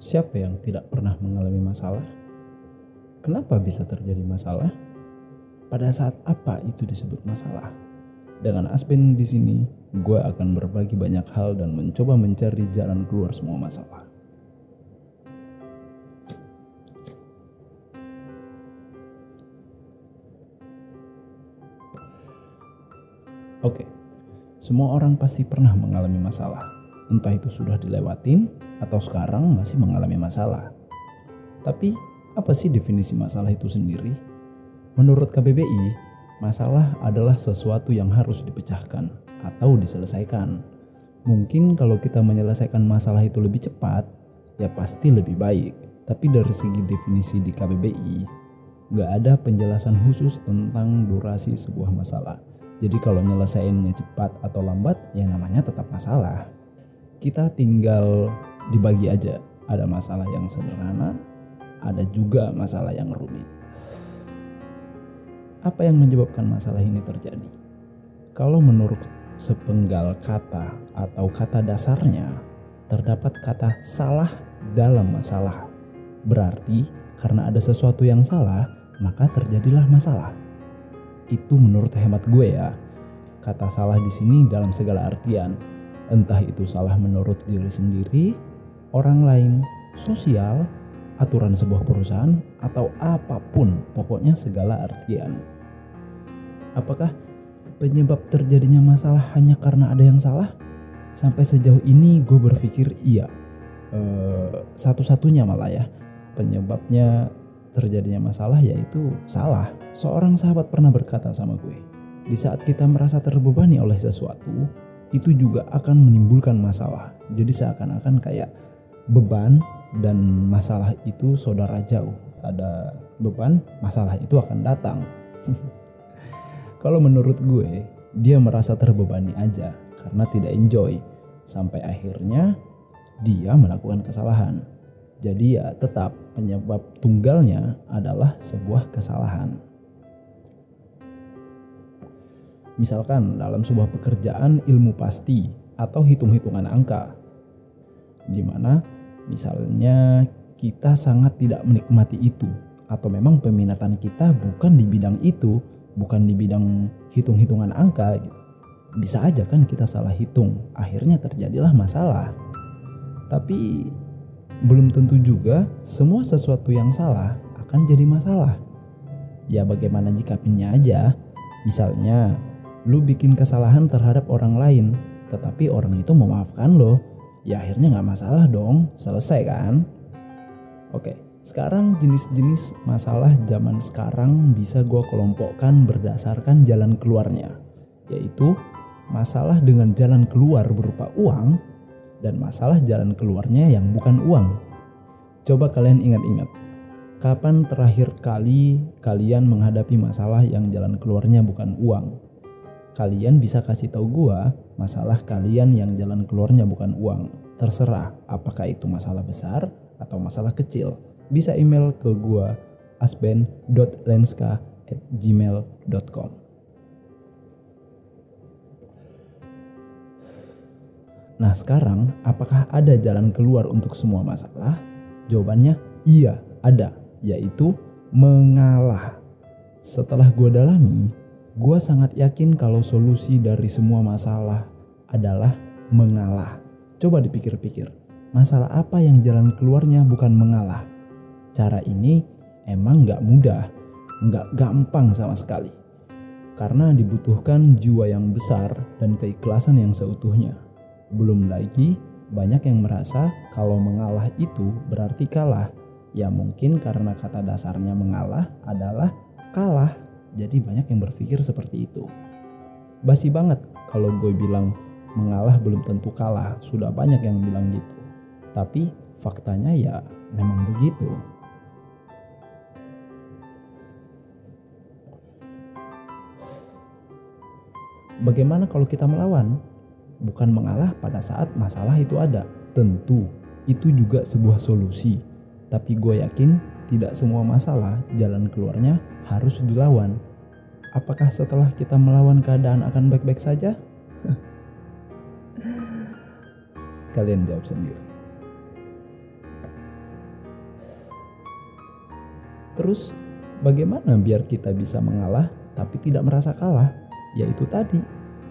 Siapa yang tidak pernah mengalami masalah? Kenapa bisa terjadi masalah? Pada saat apa itu disebut masalah? Dengan Aspen di sini, gue akan berbagi banyak hal dan mencoba mencari jalan keluar semua masalah. Oke, semua orang pasti pernah mengalami masalah. Entah itu sudah dilewatin atau sekarang masih mengalami masalah. Tapi apa sih definisi masalah itu sendiri? Menurut KBBI, masalah adalah sesuatu yang harus dipecahkan atau diselesaikan. Mungkin kalau kita menyelesaikan masalah itu lebih cepat, ya pasti lebih baik. Tapi dari segi definisi di KBBI, nggak ada penjelasan khusus tentang durasi sebuah masalah. Jadi kalau nyelesainnya cepat atau lambat, ya namanya tetap masalah. Kita tinggal dibagi aja. Ada masalah yang sederhana, ada juga masalah yang rumit. Apa yang menyebabkan masalah ini terjadi? Kalau menurut sepenggal kata atau kata dasarnya, terdapat kata salah dalam masalah. Berarti karena ada sesuatu yang salah, maka terjadilah masalah. Itu menurut hemat gue ya. Kata salah di sini dalam segala artian. Entah itu salah menurut diri sendiri orang lain, sosial, aturan sebuah perusahaan, atau apa pun, pokoknya segala artian. Apakah penyebab terjadinya masalah hanya karena ada yang salah? Sampai sejauh ini gue berpikir iya. E, satu-satunya malah ya penyebabnya terjadinya masalah yaitu salah. Seorang sahabat pernah berkata sama gue, di saat kita merasa terbebani oleh sesuatu, itu juga akan menimbulkan masalah. Jadi seakan-akan kayak beban dan masalah itu saudara jauh. Ada beban, masalah itu akan datang. Kalau menurut gue, dia merasa terbebani aja karena tidak enjoy. Sampai akhirnya dia melakukan kesalahan. Jadi ya tetap penyebab tunggalnya adalah sebuah kesalahan. Misalkan dalam sebuah pekerjaan ilmu pasti atau hitung-hitungan angka. Di mana Misalnya kita sangat tidak menikmati itu atau memang peminatan kita bukan di bidang itu, bukan di bidang hitung-hitungan angka gitu. Bisa aja kan kita salah hitung, akhirnya terjadilah masalah. Tapi belum tentu juga semua sesuatu yang salah akan jadi masalah. Ya bagaimana jika pinnya aja, misalnya lu bikin kesalahan terhadap orang lain, tetapi orang itu memaafkan lo ya akhirnya nggak masalah dong, selesai kan? Oke, sekarang jenis-jenis masalah zaman sekarang bisa gue kelompokkan berdasarkan jalan keluarnya, yaitu masalah dengan jalan keluar berupa uang dan masalah jalan keluarnya yang bukan uang. Coba kalian ingat-ingat, kapan terakhir kali kalian menghadapi masalah yang jalan keluarnya bukan uang? Kalian bisa kasih tahu gua masalah kalian yang jalan keluarnya bukan uang. Terserah apakah itu masalah besar atau masalah kecil. Bisa email ke gua asben.lenska@gmail.com. Nah sekarang apakah ada jalan keluar untuk semua masalah? Jawabannya iya ada yaitu mengalah. Setelah gue dalami, Gue sangat yakin kalau solusi dari semua masalah adalah mengalah. Coba dipikir-pikir, masalah apa yang jalan keluarnya bukan mengalah? Cara ini emang gak mudah, gak gampang sama sekali. Karena dibutuhkan jiwa yang besar dan keikhlasan yang seutuhnya. Belum lagi banyak yang merasa kalau mengalah itu berarti kalah. Ya mungkin karena kata dasarnya mengalah adalah kalah jadi banyak yang berpikir seperti itu. Basi banget kalau gue bilang mengalah belum tentu kalah. Sudah banyak yang bilang gitu. Tapi faktanya ya memang begitu. Bagaimana kalau kita melawan? Bukan mengalah pada saat masalah itu ada. Tentu itu juga sebuah solusi. Tapi gue yakin tidak semua masalah jalan keluarnya harus dilawan. Apakah setelah kita melawan keadaan akan baik-baik saja? Kalian jawab sendiri. Terus bagaimana biar kita bisa mengalah tapi tidak merasa kalah? Yaitu tadi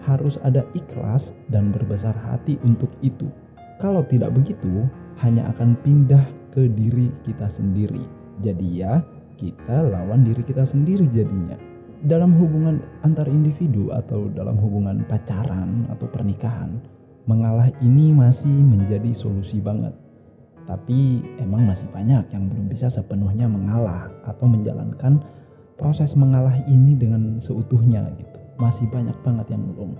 harus ada ikhlas dan berbesar hati untuk itu. Kalau tidak begitu, hanya akan pindah ke diri kita sendiri. Jadi ya, kita lawan diri kita sendiri jadinya. Dalam hubungan antar individu atau dalam hubungan pacaran atau pernikahan, mengalah ini masih menjadi solusi banget. Tapi emang masih banyak yang belum bisa sepenuhnya mengalah atau menjalankan proses mengalah ini dengan seutuhnya gitu. Masih banyak banget yang belum.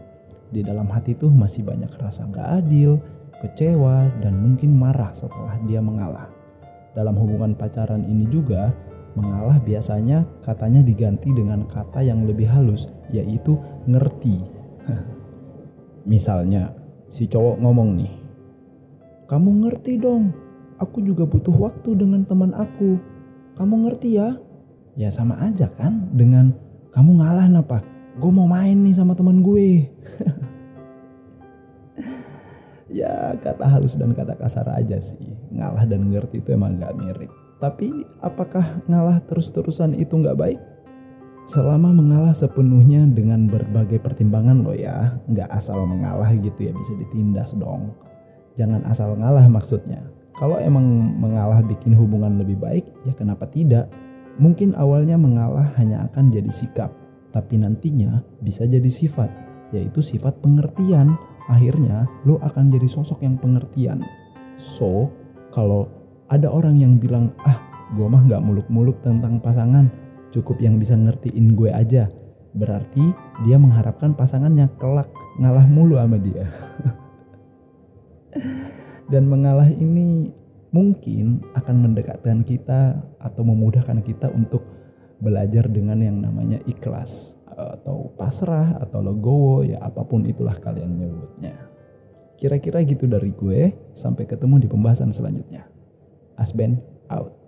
Di dalam hati tuh masih banyak rasa nggak adil, kecewa, dan mungkin marah setelah dia mengalah. Dalam hubungan pacaran ini juga, mengalah biasanya katanya diganti dengan kata yang lebih halus, yaitu ngerti. Misalnya, si cowok ngomong nih, "Kamu ngerti dong, aku juga butuh waktu dengan teman aku. Kamu ngerti ya?" Ya sama aja kan dengan kamu ngalah apa? Gue mau main nih sama teman gue. ya kata halus dan kata kasar aja sih. Ngalah dan ngerti itu emang gak mirip. Tapi apakah ngalah terus-terusan itu gak baik? Selama mengalah sepenuhnya dengan berbagai pertimbangan loh ya. Gak asal mengalah gitu ya bisa ditindas dong. Jangan asal ngalah maksudnya. Kalau emang mengalah bikin hubungan lebih baik ya kenapa tidak? Mungkin awalnya mengalah hanya akan jadi sikap. Tapi nantinya bisa jadi sifat. Yaitu sifat pengertian akhirnya lo akan jadi sosok yang pengertian. So, kalau ada orang yang bilang, ah gue mah gak muluk-muluk tentang pasangan, cukup yang bisa ngertiin gue aja. Berarti dia mengharapkan pasangannya kelak ngalah mulu sama dia. Dan mengalah ini mungkin akan mendekatkan kita atau memudahkan kita untuk belajar dengan yang namanya ikhlas atau pasrah atau legowo ya apa pun itulah kalian nyebutnya. Kira-kira gitu dari gue, sampai ketemu di pembahasan selanjutnya. Asben out.